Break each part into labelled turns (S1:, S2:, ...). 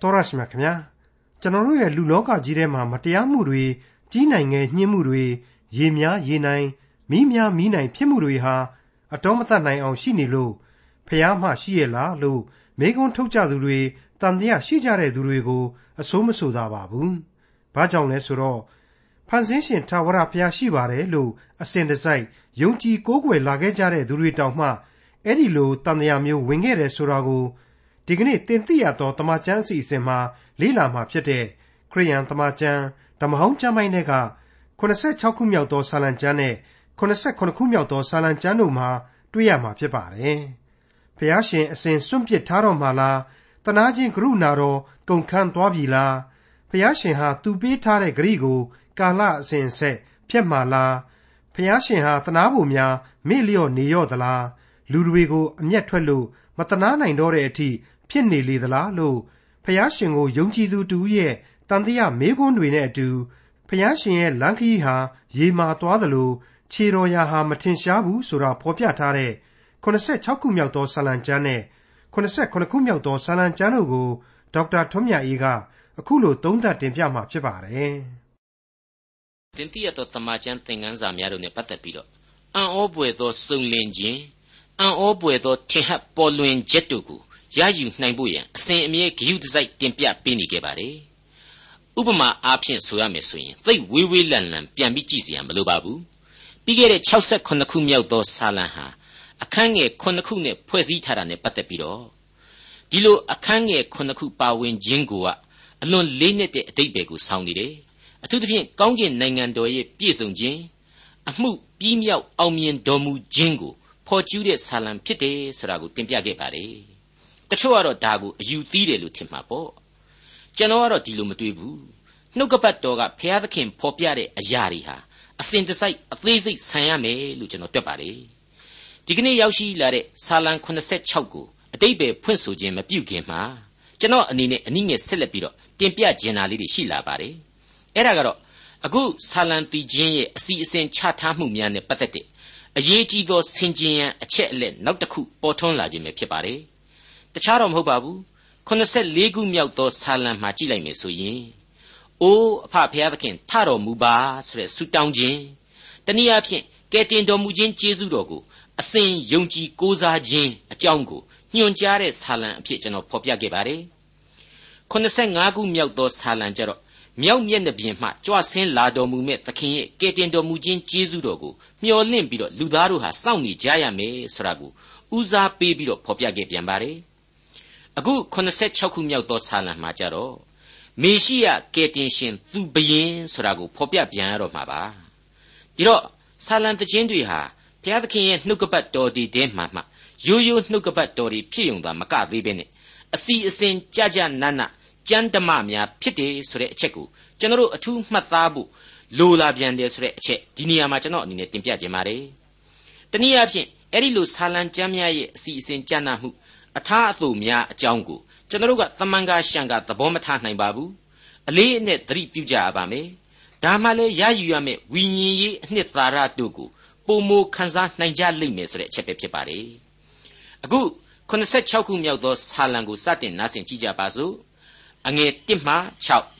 S1: တော်ရရှိမြခင်ဗျာကျွန်တော်တို့ရဲ့လူလောကကြီးထဲမှာမတရားမှုတွေကြီးနိုင်ငယ်ညှင်းမှုတွေရေများရေနိုင်မိများမိနိုင်ဖြစ်မှုတွေဟာအတော်မတတ်နိုင်အောင်ရှိနေလို့ဖះမှရှိရလားလို့မိကုံးထုတ်ကြသူတွေတန်တရားရှိကြတဲ့သူတွေကိုအစိုးမဆိုသာပါဘူး။ဘာကြောင့်လဲဆိုတော့ဖန်ဆင်းရှင်ထာဝရဘုရားရှိပါတယ်လို့အစဉ်တစိုက်ယုံကြည်ကိုးကွယ်လာခဲ့ကြတဲ့သူတွေတောင်မှအဲ့ဒီလိုတန်တရားမျိုးဝင်ခဲ့တယ်ဆိုတာကို ဒီကနေ့တင်ပြရသောတမချန်းအစီအစဉ်မှာလေ့လာမှာဖြစ်တဲ့ခရိယန်တမချန်းဓမ္မဟောင်းကျမ်းပိုင်းတွေက86ခုမြောက်သောစာလံကျမ်းနဲ့89ခုမြောက်သောစာလံကျမ်းတို့မှာတွေ့ရမှာဖြစ်ပါတယ်။ဖျားရှင်အစဉ်စွန့်ပစ်ထားတော်မှာလားတနာချင်းကရုဏာတော်ကုန်ခန်းသွားပြီလားဖျားရှင်ဟာသူပေးထားတဲ့ဂရိကို ကာလအစဉ်ဆက်ဖြတ်မှာလားဖျားရှင်ဟာတနာဖို့များမေ့လျော့နေရော့သလားလူတွေကိုအမျက်ထွက်လို့မတနာနိုင်တော့တဲ့အထိ ဖြစ်နေလေသလားလို့ဖျားရှင်ကိုယုံကြည်သူတူရဲ့တန်တရားမေးခွန်းတွေနဲ့အတူဖျားရှင်ရဲ့လမ်းခီးဟာရေမာသွားသလိုခြေတော်ရာဟာမထင်ရှားဘူးဆိုတာဖော်ပြထားတဲ့86ခုမြောက်သောဆာလံကျမ်းနဲ့89ခုမြောက်သောဆာလံကျမ်းတို့ကိုဒေါက်တာထွန်းမြတ်အေးကအခုလိုသုံးသပ်တင်ပြมาဖြစ်ပါတယ်။
S2: တင်ပြရသောတမန်ကျမ်းသင်ခန်းစာများတို့နဲ့ပတ်သက်ပြီးတော့အံ့ဩပွေသောစုံလင်ခြင်းအံ့ဩပွေသောထင်ဟပ်ပေါ်လွင်ချက်တို့ကို ရယူနိုင်ဖို့ရန်အစဉ်အမြဲဂရုတစိုက်တင်ပြပေးနေခဲ့ပါတယ်။ဥပမာအားဖြင့်ဆိုရမယ်ဆိုရင်သိဝေးဝေးလန်လန်ပြန်ပြီးကြည့်စရာမလိုပါဘူး။ပြီးခဲ့တဲ့68ခုမြောက်သောစာလံဟာအခန်းငယ်9ခုနဲ့ဖွဲ့စည်းထားတာနဲ့ပတ်သက်ပြီးတော့ဒီလိုအခန်းငယ်9ခုပါဝင်ခြင်းကိုကအလွန်လေးနက်တဲ့အတိတ်ပဲကိုဆောင်းနေတယ်။အထူးသဖြင့်ကောင်းကင်နိုင်ငံတော်ရဲ့ပြည့်စုံခြင်းအမှုပြီးမြောက်အောင်မြင်တော်မူခြင်းကိုဖော်ကျူးတဲ့ဆာလံဖြစ်တယ်ဆိုတာကိုတင်ပြခဲ့ပါတယ် တချို့ကတော့ဒါကိုအယူသီးတယ်လို့ထင်မှာပေါ့ကျွန်တော်ကတော့ဒီလိုမတွေးဘူးနှုတ်ကပတ်တော်ကဘုရားသခင်ဖော်ပြတဲ့အရာတွေဟာအစဉ်တစိုက်အသေးစိတ်ဆန်ရမယ်လို့ကျွန်တော်တွက်ပါတယ်ဒီကနေ့ရောက်ရှိလာတဲ့ဆာလံ86ကိုအတိတ်ပဲဖွင့်ဆိုခြင်းမပြုခင်မှာကျွန်တော်အနေနဲ့အနည်းငယ်ဆက်လက်ပြီးတော့တင်ပြကျင်တာလေးတွေရှိလာပါတယ်အဲ့ဒါကတော့အခုဆာလံတီချင်းရဲ့အစီအစဉ်ချထားမှုများနဲ့ပတ်သက်တဲ့အရေးကြီးသောဆင်ခြင်ရန်အချက်အလက်နောက်တစ်ခုပေါ်ထွန်းလာခြင်းပဲဖြစ်ပါတယ်။ တခြားတော့မဟုတ်ပါဘူး။84ခုမြောက်သောဆာလံမှာကြည့်လိုက်မယ်ဆိုရင်အိုးအဖဖျားသခင်ထတော်မူပါဆိုတဲ့ဆုတောင်းခြင်းတနည်းအားဖြင့်ကယ်တင်တော်မူခြင်းကျေးဇူးတော်ကိုအစဉ်ယုံကြည်ကိုးစားခြင်းအကြောင်းကိုညွှန်ကြားတဲ့ဆာလံအဖြစ်ကျွန်တော်ဖော်ပြခဲ့ပါတယ်။85ခုမြောက်သောဆာလံကြတော့မြောက်မျက်နှာပြင်မှကြွဆင်းလာတော်မူမဲ့သခင်ရဲ့ကယ်တင်တော်မူခြင်းကျေးဇူးတော်ကိုမျှော်လင့်ပြီးတော့လူသားတို့ဟာစောင့်နေကြရမယ်ဆိုတာကိုဦးစားပေးပြီးတော့ဖော်ပြခဲ့ပြန်ပါတယ် အခု86ခုမြောက်သောဆာလံမှာကြတော့မေရှိယကယ်တင်ရှင်သူဘယင်ဆိုတာကိုဖော်ပြပြန်ရတော့မှာပါဒီတော့ဆာလံတခြင်းတွေဟာဘုရားသခင်ရဲ့နှုတ်ကပတ်တော်ဒီတဲမှာမှရိုးရိုးနှုတ်ကပတ်တော်တွေဖြစ်ုံသာမကသေးပဲနဲ့အစီအစဉ်ကြကြနတ်နတ်ကျမ်းဓမ္မများဖြစ်တယ်ဆိုတဲ့အချက်ကိုကျွန်တော်တို့အထူးမှတ်သားဖို့လိုလာပြန်တယ်ဆိုတဲ့အချက်ဒီနေရာမှာကျွန်တော်အနေနဲ့တင်ပြခြင်းပါတယ်။တနည်းအားဖြင့်အဲ့ဒီလိုဆာလံကျမ်းများရဲ့အစီအစဉ်ကြံ့နာမှု အထားအသို့များအကြောင်းကိုကျွန်တော်တို့ကသမန်ကားရှံကသဘောမထားနိုင်ပါဘူး။အလေးအနက်သတိပြုကြရပါမယ်။ဒါမှလည်းရယူရမယ့်ဝိညာဉ်ရေးအနှစ်သာရတို့ကိုပုံမိုခန်းစားနိုင်ကြလိမ့်မယ်ဆိုတဲ့အချက်ပဲဖြစ်ပါတယ်။အခု86ခုမြောက်သောဆာလံကိုစတင်နားဆင်ကြည့်ကြပါစို့။အငယ်1မှ6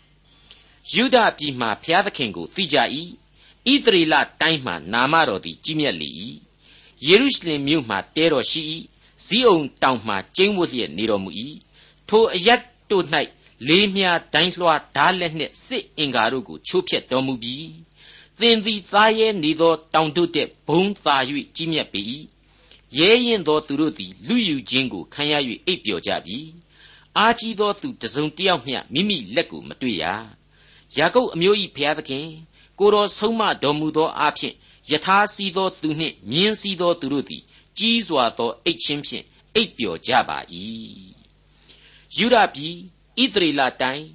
S2: ယူဒပြည်မှဘုရားသခင်ကိုသိကြ၏ဣသရေလတိုင်းမှနာမတော်သည်ကြီးမြတ်လေ၏ယေရုရှလင်မြို့မှတဲတော်ရှိ၏ ဇီးအုံတောင်မှကျင်းဝတ်လျက်နေတော်မူ၏ထိုအရတ်တို့၌လေးမြတိုင်းလွှားဓာလက်နှင့်စစ်အင်္ကာတို့ကိုချိုးဖျက်တော်မူပြီးသင်သည်သားရဲနေသောတောင်တို့တဲ့ဘုံသာ၍ကြီးမြတ်ပေ၏ရဲရင်သောသူတို့သည်လူယူခြင်းကိုခံရ၍အိပ်ပျော်ကြပြီအားကြီးသောသူတစုံတယောက်မျှမိမိလက်ကိုမတွေ့ရယာကုပ်အမျိုး၏ဘုရားသခင်ကိုတော်ဆုံးမတော်မူသောအဖြစ်ယထာစီသောသူနှင့်မြင်းစီသောသူတို့သည် ကြီးစွာသောအိတ်ချင်းဖြင့်အိပ်ပျော်ကြပါ၏ယူဒပြည်ဣသရေလတိုင်း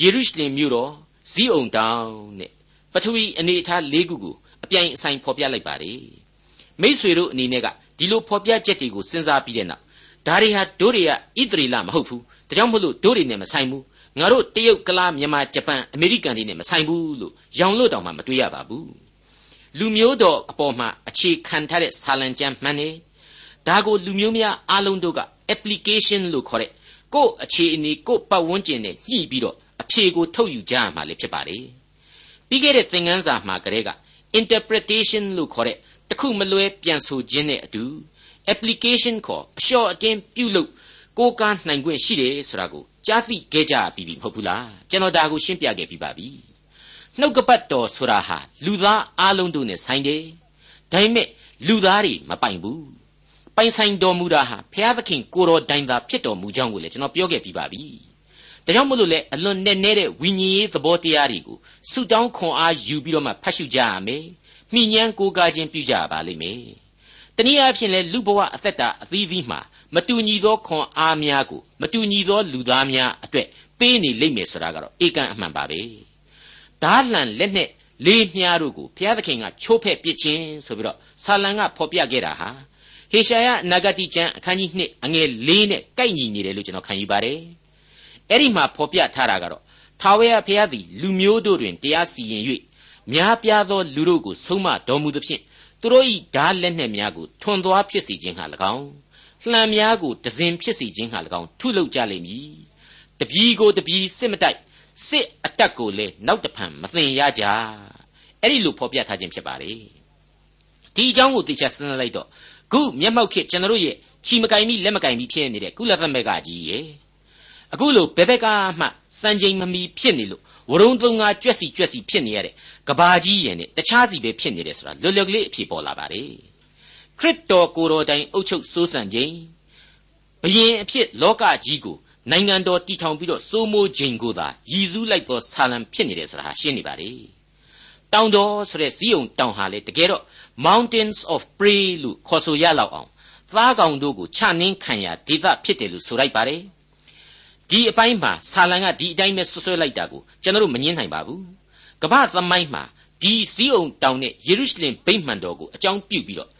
S2: ယေရုရှလင်မြို့တော်ဇီးအုံတောင်နဲ့ပထဝီအနေအထား၄ခုကိုအပြိုင်အဆိုင်ဖော်ပြလိုက်ပါတယ်မိษွေတို့အနေနဲ့ကဒီလိုဖော်ပြချက်တွေကိုစဉ်းစားပြီးတဲ့နောက်ဒါတွေဟာတို့တွေကဣသရေလမဟုတ်ဘူးဒါကြောင့်မို့လို့တို့တွေနဲ့မဆိုင်ဘူးငါတို့တရုတ်ကလားမြန်မာဂျပန်အမေရိကန်တွေနဲ့မဆိုင်ဘူးလို့ရောင်လို့တောင်မှမတွေးရပါဘူးလူမျိုးတော်အပေါ်မှာအခြေခံထားတဲ့ဆာလံကျမ်းမှန်နေ ဒါကိုလူမျိုးများအားလုံးတို့က application လို့ခေါ်တဲ့ကို့အခြေအနေကို့ပတ်ဝန်းကျင်နဲ့ညှိပြီးတော့အဖြေကိုထုတ်ယူကြရမှာလေဖြစ်ပါလေပြီးခဲ့တဲ့သင်ခန်းစာမှာကလေးက interpretation လို့ခေါ်တဲ့တခုမလွဲပြန်ဆိုခြင်းနဲ့အတူ application ခေါ်အလျှော့အတင်းပြုလုပ်ကိုးကားနိုင်ခွင့်ရှိတယ်ဆိုတာကိုကြားသိခဲ့ကြပြီးပြီမဟုတ်ဘူးလားကျွန်တော်ဒါကိုရှင်းပြခဲ့ပြီးပါပြီနှုတ်ကပတ်တော်ဆိုတာဟာလူသားအလုံးတို့နဲ့ဆိုင်တယ်ဒါပေမဲ့လူသားတွေမပိုင်ဘူး ပိုင်ဆိုင်တော်မူတာဟာဘုရားသခင်ကိုတော်တိုင်သာဖြစ်တော်မူကြောင်းကိုလည်းကျွန်တော်ပြောခဲ့ပြီးပါပြီဒါကြောင့်မလို့လေအလွန်နဲ့နေတဲ့ဝိညာဉ်ရေးသဘောတရားတွေကိုဆုတောင်းခွန်အားယူပြီးတော့မှဖတ်ရှုကြရမယ်မိညံကိုးကားခြင်းပြုကြပါလိမ့်မယ်တနည်းအားဖြင့်လဲလူဘဝအသက်တာအသီးသီးမှာမတူညီသောခွန်အားများကိုမတူညီသောလူသားများအတွက်ပေးနေလိမ့်မယ်ဆိုတာကတော့ဧကန်အမှန်ပါပဲဓာလှန်လက်နဲ့လေးမြားတို့ကိုဘုရားသခင်ကချိုးဖဲ့ပစ်ခြင်းဆိုပြီးတော့ဆာလံကဖော်ပြခဲ့တာဟာ ဟေရှာယနဂတိကျမ်းအခန်းကြီး2အငယ်၄နဲ့ကိုက်ညီနေတယ်လို့ကျွန်တော်ခံယူပါတယ်အဲ့ဒီမှာဖော်ပြထားတာကတော့ထာဝရဘုရားသည်လူမျိုးတို့တွင်တရားစီရင်၍များပြားသောလူတို့ကိုဆုံးမတော်မူသဖြင့်သူတို့၏ဓာလက်နှင့်များကိုထွန်သွားဖြစ်စေခြင်းဟာ၎င်းလှံများကိုဒဇင်ဖြစ်စေခြင်းဟာ၎င်းထုလုပ်ကြလိမ့်မည်တပြီကိုတပြီစစ်မတိုက်စစ်အတက်ကိုလည်းနောက်တဖန်မသိရကြအဲ့ဒီလိုဖော်ပြထားခြင်းဖြစ်ပါလေဒီအကြောင်းကိုသိချစဉ်းစားလိုက်တော့ ခုမျက်မှောက်ခေကျွန်တော်ရဲ့ချီမကင်မိလက်မကင်မိဖြစ်နေတဲ့ကုလသမဂ္ဂကြီးရဲ့အခုလိုဘယ်ဘက်ကမှစံချိန်မမီဖြစ်နေလို့ဝရုံသုံးငါကြွက်စီကြွက်စီဖြစ်နေရတဲ့ကဘာကြီးရဲ့နဲ့တခြားစီပဲဖြစ်နေတယ်ဆိုတာလွယ်လွယ်ကလေးအဖြေပေါ်လာပါတယ်ခရစ်တော်ကိုယ်တော်တိုင်အုပ်ချုပ်စိုးစံခြင်းဘယင်အဖြစ်လောကကြီးကိုနိုင်ငံတော်တည်ထောင်ပြီးတော့စိုးမိုးခြင်းကိုသာရည်စူးလိုက်သောဆာလံဖြစ်နေတယ်ဆိုတာဟာရှင်းနေပါလေတောင်တော်ဆိုတဲ့ဇီးုံတောင်ဟာလေတကယ်တော့ mountains of prey လို့ခေါ်ဆိုရလောက်အောင်သားကောင်တို့ကိုချနှင်းခံရဒေသဖြစ်တယ်လို့ဆိုလိုက်ပါတယ်ဒီအပိုင်းမှာဆာလံကဒီအတိုင်းပဲဆွဆွဲလိုက်တာကိုကျွန်တော်တို့မငင်းနိုင်ပါဘူးကမ္ဘာသမိုင်းမှာဒီဇီးုံတောင်နဲ့ယေရုရှလင်ဗိမ္မာန်တော်ကိုအကြောင်းပြုပြီးတော့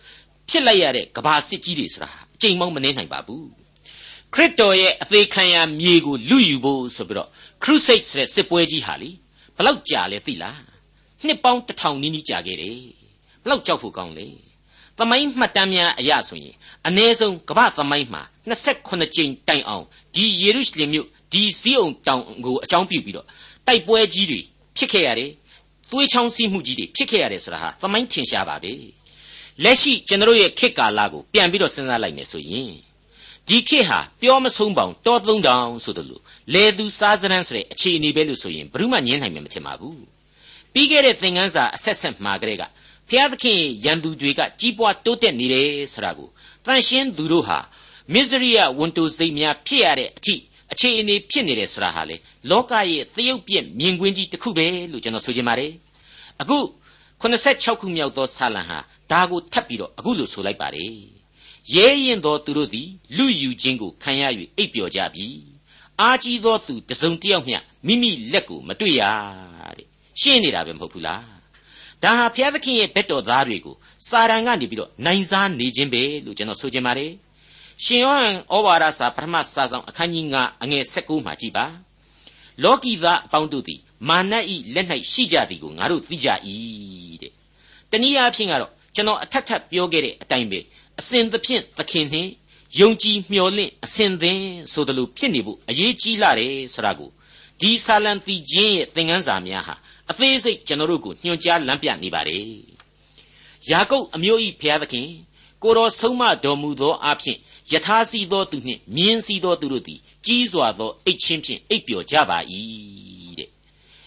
S2: ဖြစ်လိုက်ရတဲ့ကဘာစစ်ကြီးတွေဆိုတာအကျိန်မောင်းမနေနိုင်ပါဘူးခရစ်တော်ရဲ့အသေးခံရမြေကိုလူယူဖို့ဆိုပြီးတော့ crusade ဆိုတဲ့စစ်ပွဲကြီးဟာလေဘလောက်ကြာလဲသိလားနှစ်ပေါင်းတစ်ထောင်နီးနီးကြာခဲ့တယ်ဘ လောက်ကြောက်ဖို့ကောင်းလဲသမိုင်းမှတ်တမ်းများအရဆိုရင်အ ਨੇ ဆုံးကမ္ဘာသမိုင်းမှာ28ကြိမ်တိုင်အောင်ဒီယေရုရှလင်မြို့ဒီဇီးအောင်တောင်ကိုအကြောင်းပြုပြီးတော့တိုက်ပွဲကြီးတွေဖြစ်ခဲ့ရတယ်သွေးချောင်းစီးမှုကြီးတွေဖြစ်ခဲ့ရတယ်ဆိုတာဟာသမိုင်းထင်ရှားပါပဲလက်ရှိကျွန်တော်ရဲ့ခေတ်ကာလကိုပြန်ပြီးတော့စဉ်းစားလိုက်မယ်ဆိုရင်ဒီခေတ်ဟာပြောမဆုံးပေါင်တောသုံးတောင်ဆိုသလိုလေသူစားစရန်ဆိုတဲ့အခြေအနေပဲလို့ဆိုရင်ဘယ်သူမှငင်းနိုင်မှာမထင်ပါဘူးပြီးခဲ့တဲ့သင်ခန်းစာအဆက်ဆက်မှာကလေးက ဖျားသခင်ရန်သူတွေကကြီးပွားတိုးတက်နေတယ်ဆိုတာကိုတန်ရှင်းသူတို့ဟာမစ္စရိယဝန်တိုစိတ်များဖြစ်ရတဲ့အထိအခြေအနေဖြစ်နေတယ်ဆိုတာဟာလေလောကရဲ့သရုပ်ပြက်မြင်ကွင်းကြီးတစ်ခုပဲလို့ကျွန်တော်ဆိုချင်ပါတယ်အခု86ခုမြောက်သောဆာလံဟာဒါကိုထပ်ပြီးတော့အခုလို့ဆိုလိုက်ပါတယ်ရဲရင်သောသူတို့သည်လူယူခြင်းကိုခံရ၍အိပ်ပျော်ကြပြီအာကြီးသောသူတစုံတစ်ယောက်မျှမိမိလက်ကိုမတွေ့ရတဲ့ရှင်းနေတာပဲမဟုတ်ဘူးလား ဒါဟာဘုရားသခင်ရဲ့ဘက်တော်သားတွေကိုစာတန်ကနေပြီးတော့နိုင်စားနေခြင်းပဲလို့ကျွန်တော်ဆိုချင်ပါတယ်ရှင်ယောဟန်ဩဝါဒစာပထမစာဆောင်အခန်းကြီး9အငယ်16မှာကြည်ပါလောကီသားအပေါင်းတို့သည်မာနဤလက်၌ရှိကြသည်ကိုငါတို့သိကြ၏တဲ့တနည်းအားဖြင့်ကတော့ကျွန်တော်အထက်ထပ်ပြောခဲ့တဲ့အတိုင်းပဲအစဉ်သဖြင့်သခင်နှင့်ယုံကြည်မျှော်လင့်အစဉ်သင်ဆိုသလိုဖြစ်နေဖို့အရေးကြီးလာတယ်ဆိုတာကိုဒီဆာလံတီချင်းရဲ့သင်ခန်းစာများဟာ အသေးစိတ်ကျွန်တော်တို့ကိုညွှန်ကြားလမ်းပြနေပါတယ်ယာကုပ်အမျိုး၏ဘုရားသခင်ကိုတော်ဆုံးမတော်မူသောအဖြစ်ယထာစီသောသူနှင့်မြင်းစီသောသူတို့သည်ကြီးစွာသောအိတ်ချင်းဖြင့်အိပ်ပျော်ကြပါ၏တဲ့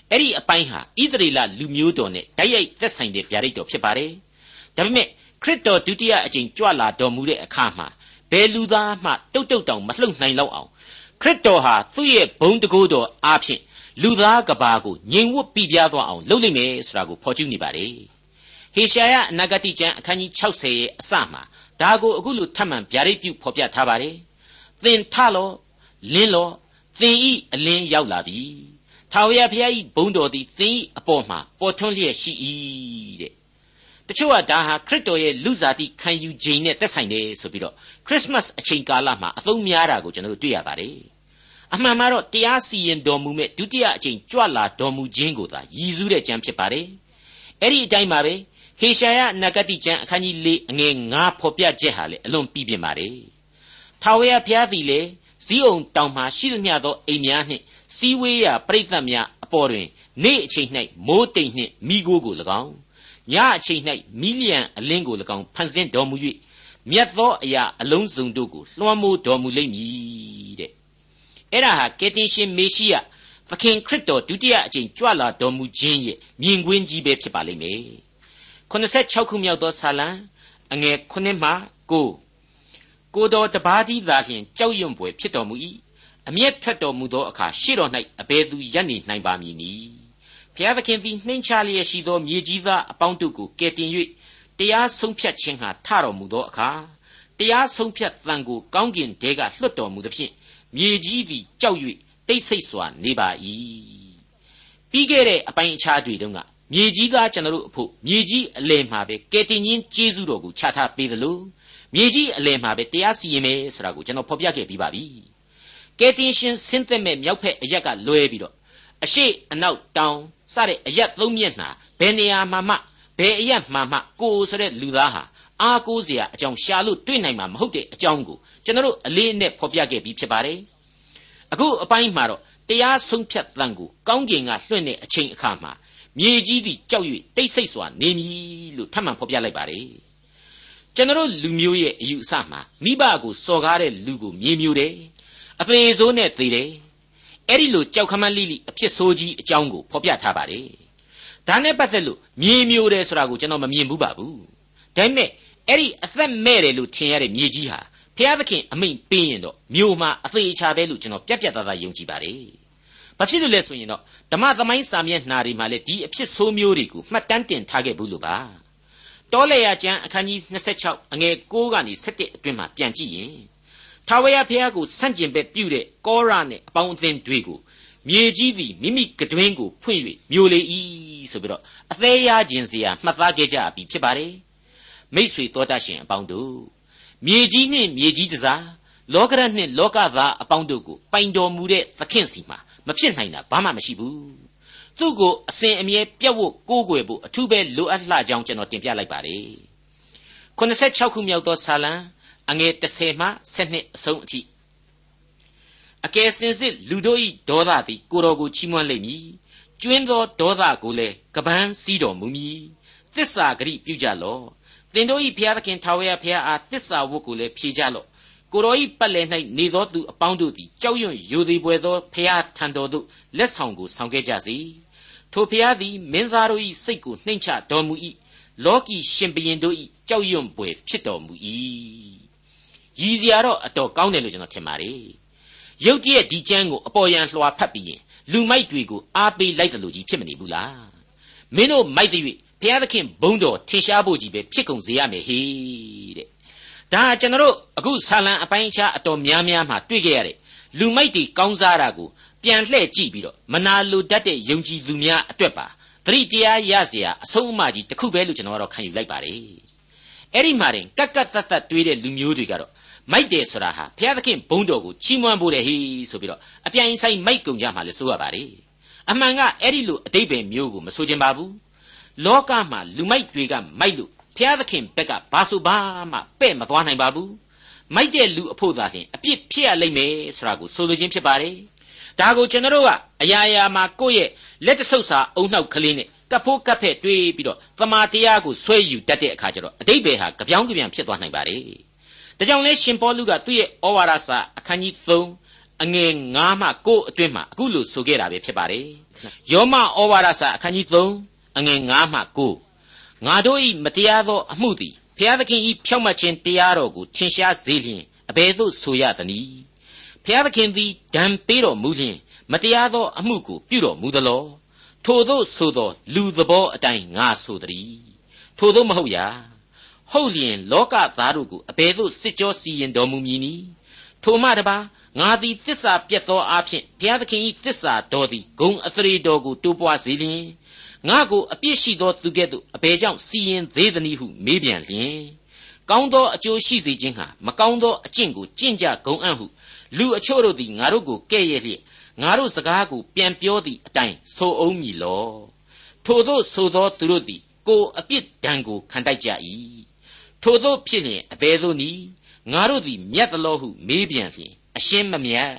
S2: အဲ့ဒီအပိုင်းဟာဣသရေလလူမျိုးတော်နဲ့တိုက်ရိုက်သက်ဆိုင်တဲ့ဗျာဒိတ်တော်ဖြစ်ပါတယ်ဒါပေမဲ့ခရစ်တော်ဒုတိယအကြိမ်ကြွလာတော်မူတဲ့အခါမှာဘယ်လူသားမှတုတ်တုတ်တောင်မလှုပ်နိုင်တော့အောင်ခရစ်တော်ဟာသူ့ရဲ့ဘုံတကိုးတော်အားဖြင့် လူသားကဘာကိုငြိမ်ဝတ်ပြပြသွားအောင်လုပ်လိမ့်မယ်ဆိုတာကိုဖော်ကျူးနေပါတယ်ဟေရှာယအနာဂတိကျမ်းအခန်းကြီး60ရဲ့အစမှာဒါကိုအခုလိုထပ်မံဗျာဒိတ်ပြုဖော်ပြထားပါတယ်သင်ထလောလင်းလောသင်ဤအလင်းရောက်လာပြီထာဝရဘုရားဤဘုန်းတော်သည်သင်ဤအပေါ်မှာပေါ်ထွန်းလျက်ရှိ၏တဲ့တချို့ကဒါဟာခရစ်တော်ရဲ့လူစားတိခံယူခြင်းနဲ့သက်ဆိုင်တယ်ဆိုပြီးတော့ခရစ်မတ်အချိန်ကာလမှာအသုံးများတာကိုကျွန်တော်တို့တွေ့ရပါတယ် အမှန်မှာတော့တရားစီရင်တော်မူမဲ့ဒုတိယအကြိမ်ကြွလာတော်မူခြင်းကိုသာရည်စူးတဲ့ကြံဖြစ်ပါတယ်အဲ့ဒီအတိုင်းပါပဲဟေရှာယနဂတိကျမ်းအခန်းကြီး၄အငယ်9ဖော်ပြချက်ဟာလေအလွန်ပြည့်ပြည့်ပါတယ်ထာဝရဘုရားသည်လေဇီးအောင်တောင်မှရှိသမျှသောအိမ်များနှင့်စီဝေးရာပြိဿတ်များအပေါ်တွင်နေ့အချိန်၌မိုးတိမ်နှင့်မိโกကို၎င်းညအချိန်၌မီလျံအလင်းကို၎င်းဖန်ဆင်းတော်မူ၍မြတ်သောအရာအလုံးစုံတို့ကိုလွှမ်းမိုးတော်မူလိမ့်မည်တဲ့ အဲ့ဒါဟာကယ်တင်ရှင်မေရှိယသခင်ခရစ်တော်ဒုတိယအကြိမ်ကြွလာတော်မူခြင်းရဲ့မြင်ကွင်းကြီးပဲဖြစ်ပါလိမ့်မယ်86ခုမြောက်သောဆာလံအငယ်9မှ9ကိုတော်တပါးသီးသာလျှင်ကြောက်ရွံ့ဖွယ်ဖြစ်တော်မူ၏အမျက်ထွက်တော်မူသောအခါရှေ့တော်၌အဘယ်သူရပ်နေနိုင်ပါမည်နည်းဖျားသခင်သည်နှိမ်ချလျက်ရှိသောမြေကြီးသားအပေါင်းတို့ကိုကယ်တင်၍တရားဆုံးဖြတ်ခြင်းဟာထတော်မူသောအခါတရားဆုံးဖြတ်တန်ကိုကောင်းကင်တဲကလွှတ်တော်မူသဖြင့် မြေကြီးသည်ကြောက်၍တိတ်ဆိတ်စွာနေပါ၏ပြီးခဲ့တဲ့အပိုင်းအခြားတွေတုန်းကမြေကြီးသားကျွန်တော်တို့အဖို့မြေကြီးအလယ်မှာပဲကယ်တင်ရှင်ကျေးဇူးတော်ကိုချထားပေးသလိုမြေကြီးအလယ်မှာပဲတရားစီရင်မယ်ဆိုတာကိုကျွန်တော်ဖော်ပြခဲ့ပြီးပါပြီကယ်တင်ရှင်ဆင်းသက်မဲ့မြောက်ဖက်အရက်ကလွဲပြီးတော့အရှိအနောက်တောင်စတဲ့အရက်သုံးမျက်နှာဘယ်နေရာမှာမှဘယ်အရက်မှာမှကိုဆိုတဲ့လူသားဟာ အားကိုးစရာအကြောင်းရှာလို့တွေ့နိုင်မှာမဟုတ်တဲ့အကြောင်းကိုကျွန်တော်တို့အလေးအနက်ဖော်ပြခဲ့ပြီးဖြစ်ပါတယ်အခုအပိုင်းမှာတော့တရားဆုံးဖြတ်တန်ကိုကောင်းကင်ကလွှင့်တဲ့အချိန်အခါမှာမြေကြီးသည်ကြောက်၍တိတ်ဆိတ်စွာနေမည်လို့ထပ်မံဖော်ပြလိုက်ပါတယ်ကျွန်တော်လူမျိုးရဲ့အယူအဆမှာမိဘကိုစော်ကားတဲ့လူကိုမြေမျိုးတယ်အသေးဆိုးနဲ့သေတယ်အဲ့ဒီလိုကြောက်ခမန်းလိလိအဖြစ်ဆိုးကြီးအကြောင်းကိုဖော်ပြထားပါတယ်ဒါနဲ့ပတ်သက်လို့မြေမျိုးတယ်ဆိုတာကိုကျွန်တော်မမြင်ဘူးပါဘူးဒါပေမဲ့ အဲ့ဒီအသက်မဲ့တယ်လို့ထင်ရတဲ့မြေကြီးဟာဖျားသခင်အမိန့်ပေးရင်တော့မြို့မှာအသေးချာပဲလို့ကျွန်တော်ပြက်ပြက်သားသားယုံကြည်ပါတယ်ဘာဖြစ်လို့လဲဆိုရင်တော့ဓမ္မသမိုင်းစာမျက်နှာတွေမှာလည်းဒီအဖြစ်ဆိုးမျိုးတွေကိုမှတ်တမ်းတင်ထားခဲ့ဘူးလို့ပါတောလေယာကျမ်းအခန်းကြီး26အငယ်6ကနေ7အတွင်းမှာပြန်ကြည့်ရင်ထာဝရဘုရားကိုဆန့်ကျင်ဘက်ပြုတဲ့ကောရနဲ့အပေါင်းအသင်းတွေကိုမြေကြီးသည်မိမိကတွင်းကိုဖွင့်၍မျိုးလေ၏ဆိုပြီးတော့အသေးရခြင်းစရာမှတ်သားခဲ့ကြပြီဖြစ်ပါတယ် မိษွေတော်တတ်ရှင်အပေါင်းတို့မြေကြီးနှင့်မြေကြီးတစားလောကရနှင့်လောကသားအပေါင်းတို့ကိုပိုင်တော်မူတဲ့သခင်စီမှာမဖြစ်နိုင်တာဘာမှမရှိဘူးသူ့ကိုအစဉ်အမြဲပြတ်ဝတ်ကိုးကွယ်ဖို့အထူးပဲလိုအပ်လှကြောင်းကျွန်တော်တင်ပြလိုက်ပါတယ်86ခုမြောက်သောဆာလံအငယ်30မှ12အဆုံးအထိအကယ်စင်စစ်လူတို့၏ဒေါသသည်ကိုတော်ကိုချီးမွမ်းလိမ့်မည်ကျွင်းသောဒေါသကိုလည်းကပန်းစီးတော်မူမည်သစ္စာဂရိပြုကြလော့ သင်တို့၏ဘုရားသခင်ထာဝရဘုရားအားသစ္စာဝတ်ကိုလည်းဖြေကြလော့ကိုတော်ဤပတ်လည်၌နေသောသူအပေါင်းတို့သည်ကြောက်ရွံ့ယိုသေးပွေသောဖျားထံတော်သို့လက်ဆောင်ကိုဆောင်ခဲ့ကြစေထိုဖျားသည်မင်းသားတို့၏စိတ်ကိုနှိမ့်ချတော်မူ၏လောကီရှင်ဘရင်တို့၏ကြောက်ရွံ့ပွေဖြစ်တော်မူ၏ရည်စရာတော့အတော်ကောင်းတယ်လို့ကျွန်တော်ထင်ပါတယ်ရုတ်တရက်ဒီကျမ်းကိုအပေါ်ယံလွှာဖတ်ပြီးရင်လူမိုက်တွေကိုအားပေးလိုက်တယ်လို့ကြီးဖြစ်မနေဘူးလားမင်းတို့မိုက်တဲ့၍ ဘုရားသခင်ဘုန်းတော်ထင်ရှားဖို့ကြီးပဲဖြစ်ကုန်စေရမယ်ဟေးတဲ့ဒါကျွန်တော်တို့အခုဆာလံအပိုင်းအခြားအတော်များများမှာတွေ့ကြရတဲ့လူမိုက်တွေကောင်းစားတာကိုပြန်လှည့်ကြည့်ပြီးတော့မနာလိုတတ်တဲ့ယုံကြည်သူများအတွက်ပါသတိတရားရเสียအဆုံးအမကြီးတစ်ခုပဲလို့ကျွန်တော်ကတော့ခံယူလိုက်ပါတယ်အဲ့ဒီမှာတင်ကက်ကက်တတ်တတ်တွေးတဲ့လူမျိုးတွေကတော့မိုက်တယ်ဆိုတာဟာဘုရားသခင်ဘုန်းတော်ကိုချီးမွမ်းဖို့တဲ့ဟေးဆိုပြီးတော့အပြိုင်ဆိုင်မိုက်ကုန်ကြမှာလေဆိုရပါတယ်အမှန်ကအဲ့ဒီလိုအတိတ်ပဲမျိုးကိုမဆိုချင်ပါဘူး လောကမှာလူမိုက်တွေကမိုက်လို့ဖျားသခင်ဘက်ကဘာဆိုဘာမှပဲ့မသွားနိုင်ပါဘူးမိုက်တဲ့လူအဖို့သာလျှင်အပြစ်ဖြစ်ရလိမ့်မယ်ဆိုတာကိုဆိုလိုခြင်းဖြစ်ပါတယ်ဒါကိုကျွန်တော်တို့ကအရာရာမှာကိုယ့်ရဲ့လက်တဆုပ်စာအုံနှောက်ကလေးနဲ့ကပ်ဖို့ကပ်ဖက်တွေးပြီးတော့သမာတရားကိုဆွဲယူတတ်တဲ့အခါကျတော့အတိတ်ဘယ်ဟာကြပြောင်းကြပြန်ဖြစ်သွားနိုင်ပါတယ်ဒါကြောင့်လဲရှင်ပေါလုကသူ့ရဲ့ဩဝါဒစာအခန်းကြီး3အငယ်9မှ9အတွင်းမှာအခုလိုဆိုခဲ့တာပဲဖြစ်ပါတယ်ယောမဩဝါဒစာအခန်းကြီး3 အငယ်9မှ9ငါတို့၏မတရားသောအမှုသည်ဘုရားသခင်၏ဖြောက်မှတ်ခြင်းတရားတော်ကိုထင်ရှားစေလျင်အဘယ်သို့ဆိုရသနည်းဘုရားသခင်သည်ဒဏ်ပေးတော်မူလျင်မတရားသောအမှုကိုပြုတော်မူသလောထိုသို့ဆိုသောလူသဘောအတိုင်းငါဆိုသည်ထိုသို့မဟုတ်ရာဟုတ်လျင်လောကသားတို့ကိုအဘယ်သို့စစ်ကြောစီရင်တော်မူမည်နည်းထိုမှတပါငါသည်တစ္ဆာပြတ်သောအဖြစ်ဘုရားသခင်၏တစ္ဆာတော်သည်ဂုံအသရေတော်ကိုတိုးပွားစေလျင် ငါကိုအပြစ်ရှိသောသူကဲ့သို့အဘယ်ကြောင့်စီရင်သေးသနည်းဟုမေးပြန်လျင်ကောင်းသောအကျိုးရှိစေခြင်းဟာမကောင်းသောအကျင့်ကိုကျင့်ကြဂုံအံ့ဟုလူအချို့တို့သည်ငါတို့ကိုကဲ့ရဲ့လျက်ငါတို့စကားကိုပြန်ပြောသည့်အတိုင်းဆိုအောင်မည်လောထို့သောဆိုသောသူတို့သည်ကိုအပြစ်ဒဏ်ကိုခံတိုက်ကြ၏ထို့သောဖြစ်လျင်အဘယ်သို့နည်းငါတို့သည်မြတ်သလောဟုမေးပြန်လျင်အရှင်းမမြတ်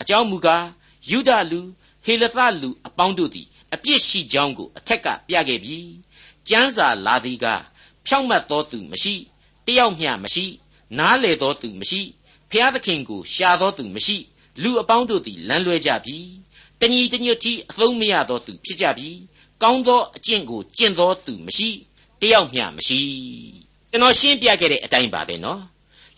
S2: အကြောင်းမူကားယူဒလူဟေလသလူအပေါင်းတို့သည် အပြစ်ရှိကြောင်းကိုအထက်ကပြခဲ့ပြီကျမ်းစာလာသည်ကဖြောင့်မတ်သောသူမရှိတယောက်မျှမရှိနားလေသောသူမရှိဖျားသခင်ကိုရှာသောသူမရှိလူအပေါင်းတို့သည်လမ်းလွဲကြပြီတညီတညွတ်တီအသုံးမရသောသူဖြစ်ကြပြီကောင်းသောအကျင့်ကိုကျင့်သောသူမရှိတယောက်မျှမရှိကျွန်တော်ရှင်းပြခဲ့တဲ့အတိုင်းပါပဲနော်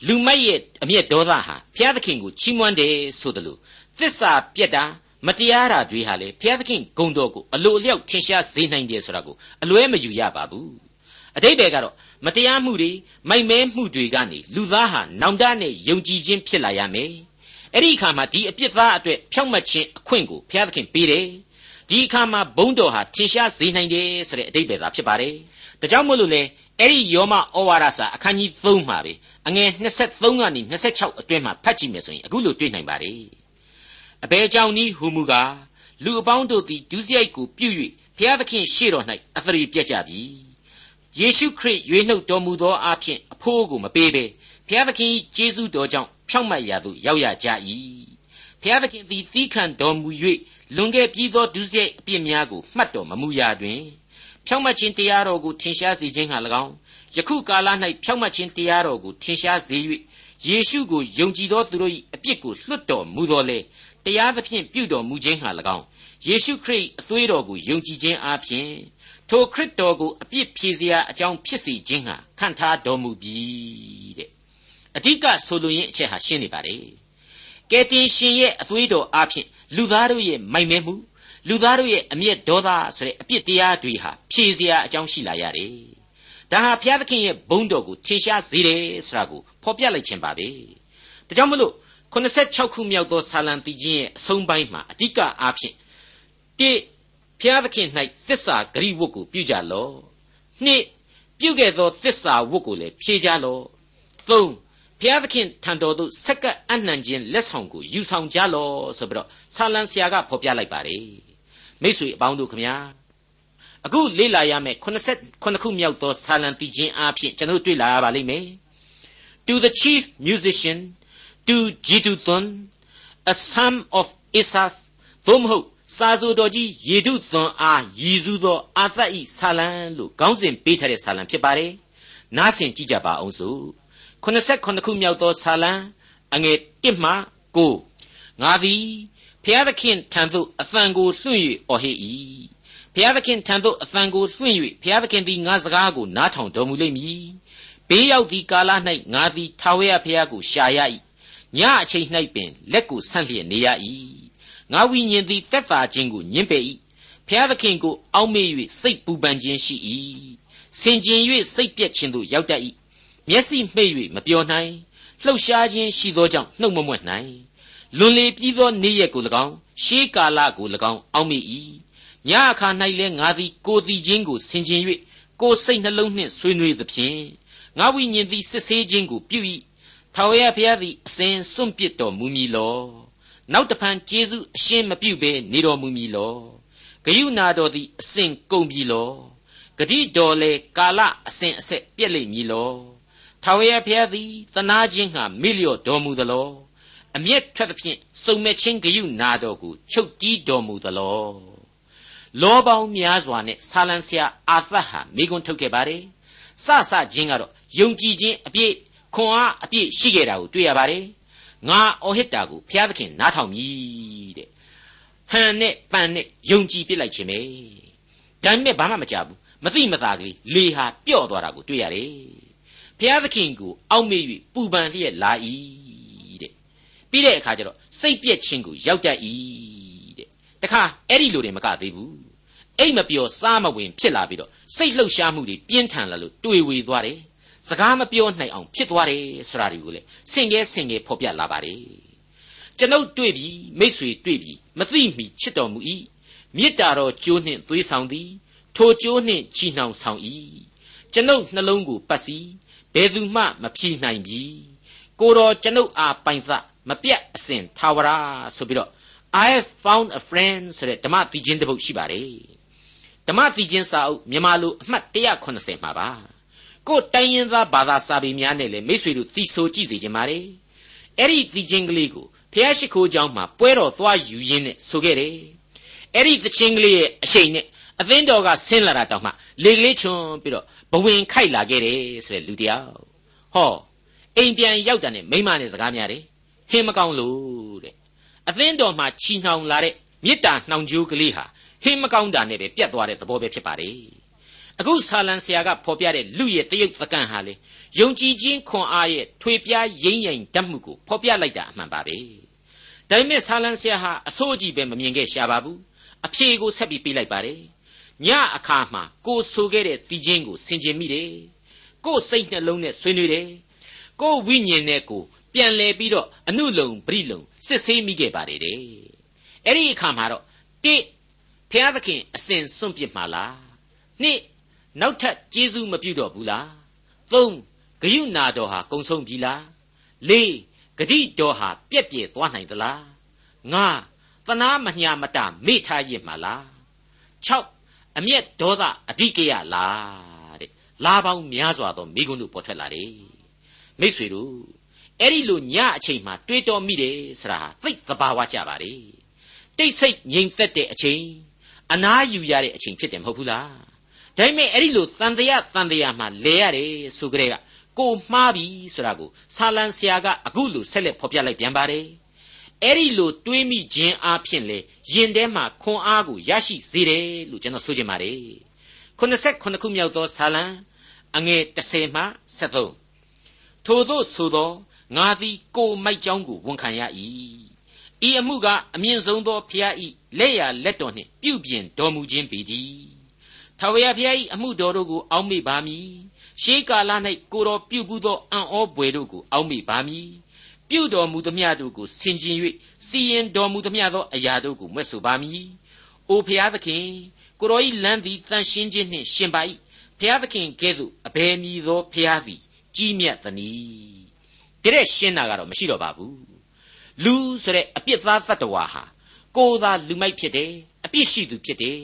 S2: လူမိုက်ရဲ့အမျက်ဒေါသဟာဘုရားသခင်ကိုချီးမွမ်းတယ်ဆိုတယ်လို့သစ္စာပြက်တာ မတရားတာတွေဟာလေဘုရားသခင်ဂုံတော်ကိုအလိုအလျောက်ထင်ရှားစေနိုင်တယ်ဆိုတာကိုအလွဲမယူရပါဘူးအတိတ်ဘယ်ကတော့မတရားမှုတွေမိုက်မဲမှုတွေကနေလူသားဟာနောင်တနဲ့ယုံကြည်ခြင်းဖြစ်လာရမယ်အဲ့ဒီအခါမှာဒီအပြစ်သားအတွက်ဖြောင့်မတ်ခြင်းအခွင့်ကိုဘုရားသခင်ပေးတယ်ဒီအခါမှာဘုန်းတော်ဟာထင်ရှားစေနိုင်တယ်ဆိုတဲ့အတိတ်ပဲသာဖြစ်ပါတယ်ဒါကြောင့်မို့လို့လေအဲ့ဒီယောမဩဝါဒစာအခန်းကြီး3မှာပဲအငယ်23ကနေ26အတွင်းမှာဖတ်ကြည့်မယ်ဆိုရင်အခုလိုတွေ့နိုင်ပါတယ် အဘယ်ကြောင့်နည်းဟူမူကားလူအပေါင်းတို့သည်ဒုစရိုက်ကိုပြု၍ဘုရားသခင်ရှေ့တော်၌အသရေပြက်ကြပြီယေရှုခရစ်ရွေးနှုတ်တော်မူသောအဖြစ်အဖို့ကိုမပေးဘဲဘုရားသခင်ကျေးဇူးတော်ကြောင့်ဖြောင့်မတ်ရာသို့ရောက်ရကြ၏ဘုရားသခင်သည်သီးခံတော်မူ၍လွန်ခဲ့ပြီးသောဒုစရိုက်အပြစ်များကိုမှတ်တော်မမူရာတွင်ဖြောင့်မတ်ခြင်းတရားတော်ကိုထင်ရှားစေခြင်းဟာ၎င်းယခုကာလ၌ဖြောင့်မတ်ခြင်းတရားတော်ကိုထင်ရှားစေ၍ယေရှုကိုယုံကြည်သောသူတို့၏အပြစ်ကိုလွတ်တော်မူတော်လေ တရားသဖြင့်ပြုတော်မူခြင်းဟာ၎င်းယေရှုခရစ်အသွေးတော်ကိုယုံကြည်ခြင်းအပြင်ထိုခရစ်တော်ကိုအပြစ်ဖြေစရာအကြောင်းဖြစ်စေခြင်းဟာခံထားတော်မူပြီတဲ့အဓိကဆိုလိုရင်းအချက်ဟာရှင်းနေပါလေကယ်တင်ရှင်ရဲ့အသွေးတော်အပြင်လူသားတို့ရဲ့မိုက်မဲမှုလူသားတို့ရဲ့အမျက်ဒေါသဆိုတဲ့အပြစ်တရားတွေဟာဖြေစရာအကြောင်းရှိလာရတယ်ဒါဟာဘုရားသခင်ရဲ့ဘုန်းတော်ကိုထင်ရှားစေတယ်ဆိုတာကိုဖော်ပြလိုက်ခြင်းပါပဲဒါကြောင့်မလို့ 86ခုမြောက်သောဆာလံတီချင်းရဲ့အဆုံးပိုင်းမှာအဓိကအားဖြင့်တိဖျားသခင်၌တစ္ဆာဂရိဝတ်ကိုပြုကြလော့နှစ်ပြုခဲ့သောတစ္ဆာဝတ်ကိုလည်းဖြေကြလော့သုံးဖျားသခင်ထံတော်သို့ဆက်ကပ်အနှံခြင်းလက်ဆောင်ကိုယူဆောင်ကြလော့ဆိုပြီးတော့ဆာလံဆရာကဖော်ပြလိုက်ပါတယ်မိတ်ဆွေအပေါင်းတို့ခမညာအခုလေ့လာရမယ့်89ခုမြောက်သောဆာလံတီချင်းအားဖြင့်ကျွန်တော်တွေ့လာရပါလိမ့်မယ် To the chief musician to Jeduthun a son of Asaph သို့မဟုတ်စာဆိုတော်ကြီးယေဒုသွန်အားရည်စူးသောအာသတ်ဤဆာလံလို့ခေါင်းစဉ်ပေးထားတဲ့ဆာလံဖြစ်ပါတယ်။နားဆင်ကြည့်ကြပါအောင်စို့။89ခုမြောက်သောဆာလံအငယ်1မှ9ငါသည်ဖျားသခင်ထံသို့အသံကိုလွှင့်၍အော်ဟစ်၏။ဖျားသခင်ထံသို့အသံကိုလွှင့်၍ဖျားသခင်သည်ငါစကားကိုနားထောင်တော်မူလိမ့်မည်။ဘေးရောက်သည့်ကာလ၌ငါသည်ထာဝရဘုရားကိုရှာရ၏။ ညအချိန်၌ပင်လက်ကိုဆန့်လျက်နေရ၏ငါဝိညာဉ်သည်တက်တာခြင်းကိုညှင်းပယ်၏ဖျားသခင်ကိုအောက်မေ့၍စိတ်ပူပန်ခြင်းရှိ၏စင်ကြင်၍စိတ်ပြက်ခြင်းသို့ရောက်တတ်၏မျက်စိမှိတ်၍မပြောနိုင်လှုပ်ရှားခြင်းရှိသောကြောင့်နှုတ်မမွက်နိုင်လွန်လေပြီးသောနေ့ရက်ကို၎င်းရှေးကာလကို၎င်းအောက်မေ့၏ညအခါ၌လည်းငါသည်ကိုတည်ခြင်းကိုဆင်ခြင်၍ကိုစိတ်နှလုံးနှင့်ဆွေးနွေးသဖြင့်ငါဝိညာဉ်သည်စစ်ဆေးခြင်းကိုပြု၏ ထာဝရဘုရားသည်အစဉ်စွန့်ပစ်တော်မူမည်လောနောက်တဖန်ကျေးဇူးအရှင်းမပြုဘဲနေတော်မူမည်လောဂယုနာတော်သည်အစဉ်ကုန်ပြီလောဂတိတော်လေကာလအစဉ်အဆက်ပြည့်လိမ့်မည်လောထာဝရဘုရားသည်တနာခြင်းဟာမိလျော့တော်မူသလောအမျက်ထွက်သဖြင့်စုံမဲ့ချင်းဂယုနာတော်ကိုချုပ်တီးတော်မူသလောလောပေါင်းများစွာနဲ့ဆာလံဆရာအာသတ်ဟာမိကွန်းထုတ်ခဲ့ပါတယ်စစချင်းကတော့ယုံကြည်ခြင်းအပြည့် ခွန်အားအပြည့်ရှိခဲ့တာကိုတွေ့ရပါတယ်ငါအော်ဟစ်တာကိုဘုရားသခင်နားထောင်မည်တဲ့ဟန်နဲ့ပန်နဲ့ယုံကြည်ပြစ်လိုက်ခြင်းပဲဒါပေမဲ့ဘာမှမကြဘူးမသိမသာကလေးလေဟာပျော့သွားတာကိုတွေ့ရတယ်ဘုရားသခင်ကိုအောက်မေ့၍ပူပန်လျက်လာ၏တဲ့ပြီးတဲ့အခါကျတော့စိတ်ပြက်ခြင်းကိုရောက်တတ်၏တဲ့တခါအဲ့ဒီလိုတွေမကသေးဘူးအိတ်မပျော်စားမဝင်ဖြစ်လာပြီးတော့စိတ်လှုပ်ရှားမှုတွေပြင်းထန်လာလို့တွေ့ဝေသွားတယ် စကားမပြောနိုင်အောင်ဖြစ်သွားတယ်ဆိုတာတွေကိုလေဆင်ကဲဆင်ကဲဖော်ပြလာပါတယ်ကျွန်ုပ်တွေ့ပြီမိษွေတွေ့ပြီမသိမီချစ်တော်မူ၏မေတ္တာတော်ကျိုးနှင့်သွေးဆောင်သည်ထိုကျိုးနှင့်ချီနှောင်ဆောင်၏ကျွန်ုပ်နှလုံးကိုပတ်စီဘယ်သူမှမဖြီနိုင်ပြီကိုတော်ကျွန်ုပ်အားပိုင်သမပြတ်အစဉ်သာဝရဆိုပြီးတော့ I have found a friend ဆိုတဲ့ဓမ္မတိချင်းတစ်ပုဒ်ရှိပါတယ်ဓမ္မတိချင်းစာအုပ်မြန်မာလိုအမှတ်180မှာပါ ကိုယ်တိုင်းရင်းသားဘာသာစာပေများနဲ့လည်းမိษွေတို့သိဆိုကြည့်စေချင်ပါတယ် အဲ့ဒီသီချင်းကလေးကိုဖျားရှိခိုးเจ้าမှာပွဲတော်သွားယူရင်းနဲ့ဆိုခဲ့တယ်အဲ့ဒီသချင်းကလေးရဲ့အရှိန်နဲ့အသင်းတော်ကဆင်းလာတာတောင်မှလေကလေးချွန်ပြီးတော့ဘဝင်ခိုက်လာခဲ့တယ်ဆိုတဲ့လူတယောက်ဟောအိမ်ပြန်ရောက်တာနဲ့မိမနဲ့စကားများတယ်ဟင်းမကောင်းလို့တဲ့အသင်းတော်မှာချီနှောင်လာတဲ့မေတ္တာနှောင်ကြိုးကလေးဟာဟင်းမကောင်းတာနဲ့ပဲပြတ်သွားတဲ့သဘောပဲဖြစ်ပါတယ် အခုဆာလံဆရာကဖော်ပြတဲ့လူရဲ့တရုတ်သကန်ဟာလေယုံကြည်ခြင်းခွန်အားရဲ့ထွေပြားရင်းရင်တတ်မှုကိုဖော်ပြလိုက်တာအမှန်ပါပဲဒါပေမဲ့ဆာလံဆရာဟာအဆိုးကြီးပဲမမြင်ခဲ့ရှာပါဘူးအဖြေကိုဆက်ပြီးပေးလိုက်ပါတယ်ညအခါမှာကိုဆိုခဲ့တဲ့တီချင်းကိုဆင်ခြင်မိတယ်ကိုစိတ်နှလုံးနဲ့ဆွေးနွေးတယ်ကိုဝိညာဉ်နဲ့ကိုပြန်လဲပြီးတော့အနုလုံပရိလုံစစ်ဆေးမိခဲ့ပါတယ်တဲ့အဲ့ဒီအခါမှာတော့တိဖျားသခင်အစဉ်စွန့်ပစ်မှာလားနှစ် နောက်ထပ်ကျေးဇူးမပြုတော့ဘူးလားသုံးဂယုနာတော်ဟာကုံဆုံးပြီလားလေးဂတိတော်ဟာပြက်ပြဲသွားနိုင်သလားငါသနာမညာမတမေ့ထားရစ်မှာလား6အမျက်ဒေါသအဓိကရလားတဲ့လာပေါင်းများစွာသောမိဂုဏ်တို့ပေါ်ထွက်လာတယ်မိษွေတို့အဲ့ဒီလိုညအချိန်မှာတွေးတောမိတယ်ဆိုတာသိသဘာဝကြပါလေတိတ်ဆိတ်ငြိမ်သက်တဲ့အချိန်အနားယူရတဲ့အချိန်ဖြစ်တယ်မဟုတ်ဘူးလား ဒါပေမဲ့အဲ့ဒီလိုတန်တရားတန်တရားမှာလဲရတယ်ဆိုကြတဲ့ကကိုမှားပြီဆိုတာကိုဆာလံဆရာကအခုလိုဆက်လက်ဖော်ပြလိုက်ပြန်ပါတယ်အဲ့ဒီလိုတွေးမိခြင်းအဖြစ်လေရင်ထဲမှာခွန်အားကိုရရှိစေတယ်လို့ကျွန်တော်ဆိုချင်ပါတယ်89ခုမြောက်သောဆာလံအငယ်30မှ73ထို့သောဆိုသောငါသည်ကိုမိုက်ကြောင်းကိုဝန်ခံရ၏ဤအမှုကအမြင့်ဆုံးသောဖျားဤလက်ရလက်တော်နှင့်ပြုပြင်တော်မူခြင်းပေသည် ထာဝရဘုရား၏အမှုတော်တို့ကိုအောက်မေ့ပါမည်ရှေးကာလ၌ကိုတော်ပြုဘူးသောအံ့ဩဘွယ်တို့ကိုအောက်မေ့ပါမည်ပြုတော်မူသမျှတို့ကိုဆင်ခြင်၍စီရင်တော်မူသမျှသောအရာတို့ကိုမွဲ့ဆိုပါမည်အိုဘုရားသခင်ကိုတော်၏လမ်းသည်တန်ရှင်းခြင်းနှင့်ရှင်ပါ၏ဘုရားသခင်ကဲ့သို့အဘယ်မည်သောဘုရားသည်ကြီးမြတ်သနည်းတဲ့ရှင်းတာကတော့မရှိတော့ပါဘူးလူဆိုတဲ့အပြစ်သားသတ္တဝါဟာကိုယ်သာလူမိုက်ဖြစ်တယ်အပြစ်ရှိသူဖြစ်တယ်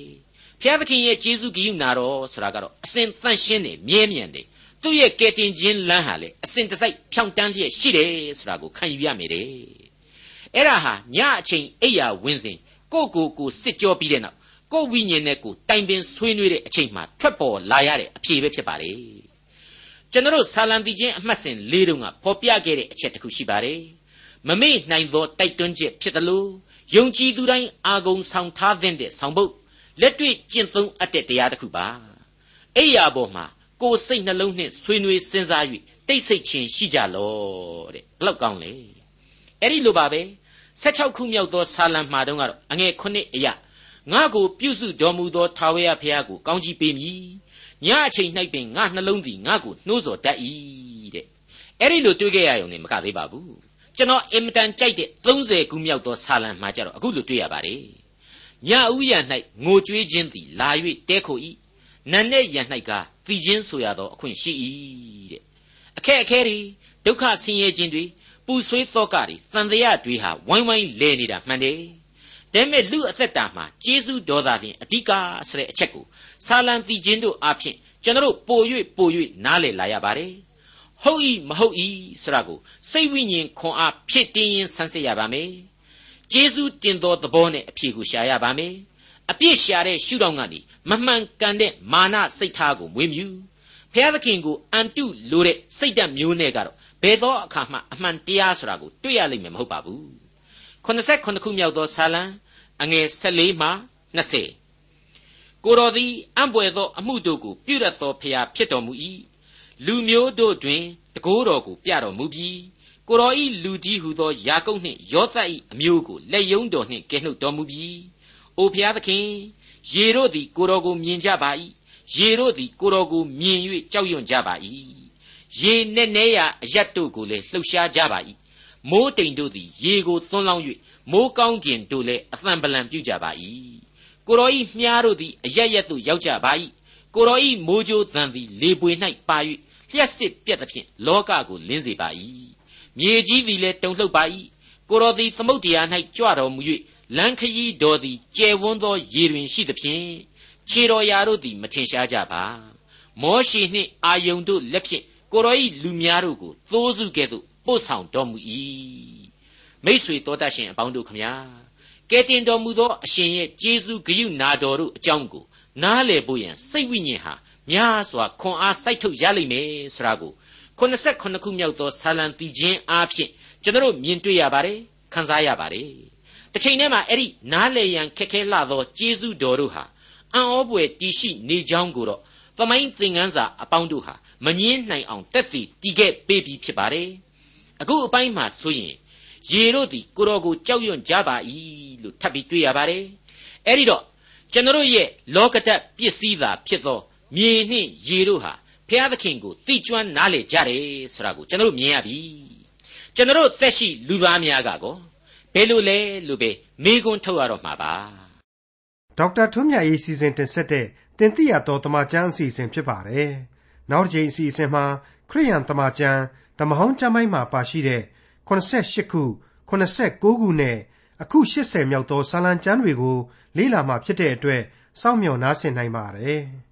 S2: ဘုရားသခင်ရဲ့ကျေးဇူးကရုဏာတော်ဆိုတာကတော့အစဉ်တန်ရှင်းတယ်မြဲမြံတယ်သူ့ရဲ့ကယ်တင်ခြင်းလမ်းဟာလေအစဉ်တစိုက်ဖြောင့်တန်းလျက်ရှိတယ်ဆိုတာကိုခံယူရမယ်တဲ့အဲ့ဒါဟာညအချိန်အိယာဝင်းစဉ်ကိုကိုကိုစစ်ကြောပြီးတဲ့နောက်ကိုဝိညာဉ်နဲ့ကိုတိုင်ပင်ဆွေးနွေးတဲ့အချိန်မှာထွက်ပေါ်လာရတဲ့အဖြေပဲဖြစ်ပါတယ်ကျွန်တော်ဆာလံတီချင်းအမှတ်စဉ်၄တုန်းကဖော်ပြခဲ့တဲ့အချက်တစ်ခုရှိပါတယ်မမေ့နိုင်သောတိုက်တွန်းချက်ဖြစ်တယ်လို့ယုံကြည်သူတိုင်းအာဂုံဆောင်ထားတဲ့ဆောင်ဖို့ လက်တွေ့ကျင့်သုံးအပ်တဲ့တရားတစ်ခုပါအဲ့ရပေါ်မှာကိုယ်စိတ်နှလုံးနှင့်ဆွေးနွေးစဉ်းစား၍တိတ်ဆိတ်ခြင်းရှိကြလောတဲ့ဘလောက်ကောင်းလဲအဲ့ဒီလိုပါပဲ16ခုမြောက်သောဆာလံမှာတုန်းကတော့အငယ်9အရာငါကိုပြုစုတော်မူသောထာဝရဘုရားကိုကောင်းကြီးပေးမည်ညအချိန်၌ပင်ငါနှလုံးသည်ငါကိုနှိုးဆော်တတ်၏တဲ့အဲ့ဒီလိုတွေးခဲ့ရရုံနဲ့မကသေးပါဘူးကျွန်တော်အင်မတန်ကြိုက်တဲ့30ခုမြောက်သောဆာလံမှာကြတော့အခုလိုတွေ့ရပါတယ် ညဥ်ရ၌ငိုကြွေးခြင်းသည်လာ၍တဲခို၏နတ်နဲ့ရ၌ကသီချင်းဆိုရသောအခွင့်ရှိ၏တဲ့အခက်အခဲတွေဒုက္ခဆင်းရဲခြင်းတွေပူဆွေးသောကတွေတန်တရားတွေဟာဝိုင်းဝိုင်းလဲနေတာမှန်တယ်ဒါပေမဲ့လူအသက်တာမှာကျေးဇူးဒေါသဖြင့်အဓိကဆိုတဲ့အချက်ကိုဆာလံတီချင်းတို့အဖြစ်ကျွန်တော်ပို၍ပို၍နားလည်လာရပါတယ်ဟုတ်ဤမဟုတ်ဤဆိုတာကိုစိတ်ဝိညာဉ်ခွန်အားဖြစ်တင်းရင်ဆန်းစစ်ရပါမယ် ကျေးဇူးတင်သောသဘောနဲ့အဖြေကိုရှာရပါမယ်အပြစ်ရှာတဲ့ရှုထောင့်ကနေမမှန်ကန်တဲ့မာနစိတ်ထားကိုမွေးမြူဖျားသခင်ကိုအန်တုလို့တဲ့စိတ်ဓာတ်မျိုးနဲ့ကတော့ဘယ်သောအခါမှအမှန်တရားဆိုတာကိုတွေ့ရလိမ့်မယ်မဟုတ်ပါဘူး89ခုမြောက်သောဆာလံအငယ်14မှ20ကိုတော်သည်အံ့ပွေသောအမှုတို့ကိုပြုရသောဖျားဖြစ်တော်မူ၏လူမျိုးတို့တွင်တကိုးတော်ကိုပြတော်မူပြီး ကိုတော်ဤလူကြီးဟုသောယာကုပ်နှင့်ယောသတ်ဤအမျိုးကိုလက်ယုံတော်နှင့်ကဲနှုတ်တော်မူပြီးအိုဖျားသခင်ရေတို့သည်ကိုတော်ကိုမြင်ကြပါ၏ရေတို့သည်ကိုတော်ကိုမြင်၍ကြောက်ရွံ့ကြပါ၏ရေနဲ့နဲရာအရတ်တို့ကိုလည်းလှုပ်ရှားကြပါ၏မိုးတိမ်တို့သည်ရေကိုသွန်းလောင်း၍မိုးကောင်းကျင်တို့လည်းအသံပလံပြုကြပါ၏ကိုတော်ဤမြားတို့သည်အရရက်သို့ရောက်ကြပါ၏ကိုတော်ဤမိုးကြိုးသံသည်လေပွေ၌ပါ၍လျှက်စစ်ပြက်သဖြင့်လောကကိုလင်းစေပါ၏ မြေကြီးသည်လည်းတုန်လှုပ်ပါ၏ကိုတော်သည်သမုတ်တရား၌ကြွတော်မူ၍လန်ခရီးတော်သည်ကျယ်ဝန်းသောရေတွင်ရှိသဖြင့်ခြေတော်ရာတို့သည်မထင်ရှားကြပါမောရှိနှင့်အာယုန်တို့လက်ဖြင့်ကိုရောဤလူများတို့ကိုသိုးစုကဲ့သို့ပို့ဆောင်တော်မူ၏မိษွေတော်တတ်ရှင်အပေါင်းတို့ခမညာကဲတင်တော်မူသောအရှင်ရဲ့ကျေးဇူးဂရုနာတော်တို့အကြောင်းကိုနားလည်ဖို့ရန်စိတ်ဝိညာဉ်ဟာများစွာခွန်အားစိုက်ထုတ်ရလိမ့်မယ်ဆိုတာကို 89ခုမြောက်သောဆာလံတီချင်းအားဖြင့်ကျွန်တော်မြင်တွေ့ရပါတယ်ခန်းစားရပါတယ်တစ်ချိန်တည်းမှာအဲ့ဒီနားလည်ရန်ခက်ခဲလှသောကျေးဇူးတော်တို့ဟာအံ့ဩပွေတည်ရှိနေကြောင်းကိုတော့သမိုင်းသင်ခန်းစာအပေါင်းတို့ဟာမငင်းနိုင်အောင်တက်တည်တည်ခဲ့ပေးပြီးဖြစ်ပါတယ်အခုအပိုင်းမှာဆိုရင်ရေတို့သည်ကိုတော်ကိုကြောက်ရွံ့ကြပါ၏လို့ထပ်ပြီးတွေ့ရပါတယ်အဲ့ဒီတော့ကျွန်တော်ရဲ့လောကဓာတ်ပစ္စည်းသာဖြစ်သောမြေနှင့်ရေတို့ဟာ ဘုရားသခင်ကိုတိကျွမ်းနားလေကြတယ်ဆိုတာကိုကျွန်တော်မြင်ရပြီကျွန်တော်သက်ရှိလူသားများကကောဘယ်လိုလဲလို့ပဲမေးခွန်းထုတ်ရတော့မှာပါ
S1: ဒေါက်တာထွန်းမြတ်ရေးစီစဉ်တင်ဆက်တဲ့တင်ပြတော်တမချန်းအစီအစဉ်ဖြစ်ပါတယ်နောက်တစ်ချိန်အစီအစဉ်မှာခရိယန်တမချန်းဓမ္မဟောင်းကျမ်းပိုင်းမှာပါရှိတဲ့88ခု89ခုနဲ့အခု80မြောက်သောစာလံကျမ်းတွေကိုလေ့လာမှဖြစ်တဲ့အတွက်စောင့်မျှော်နားဆင်နိုင်ပါတယ်။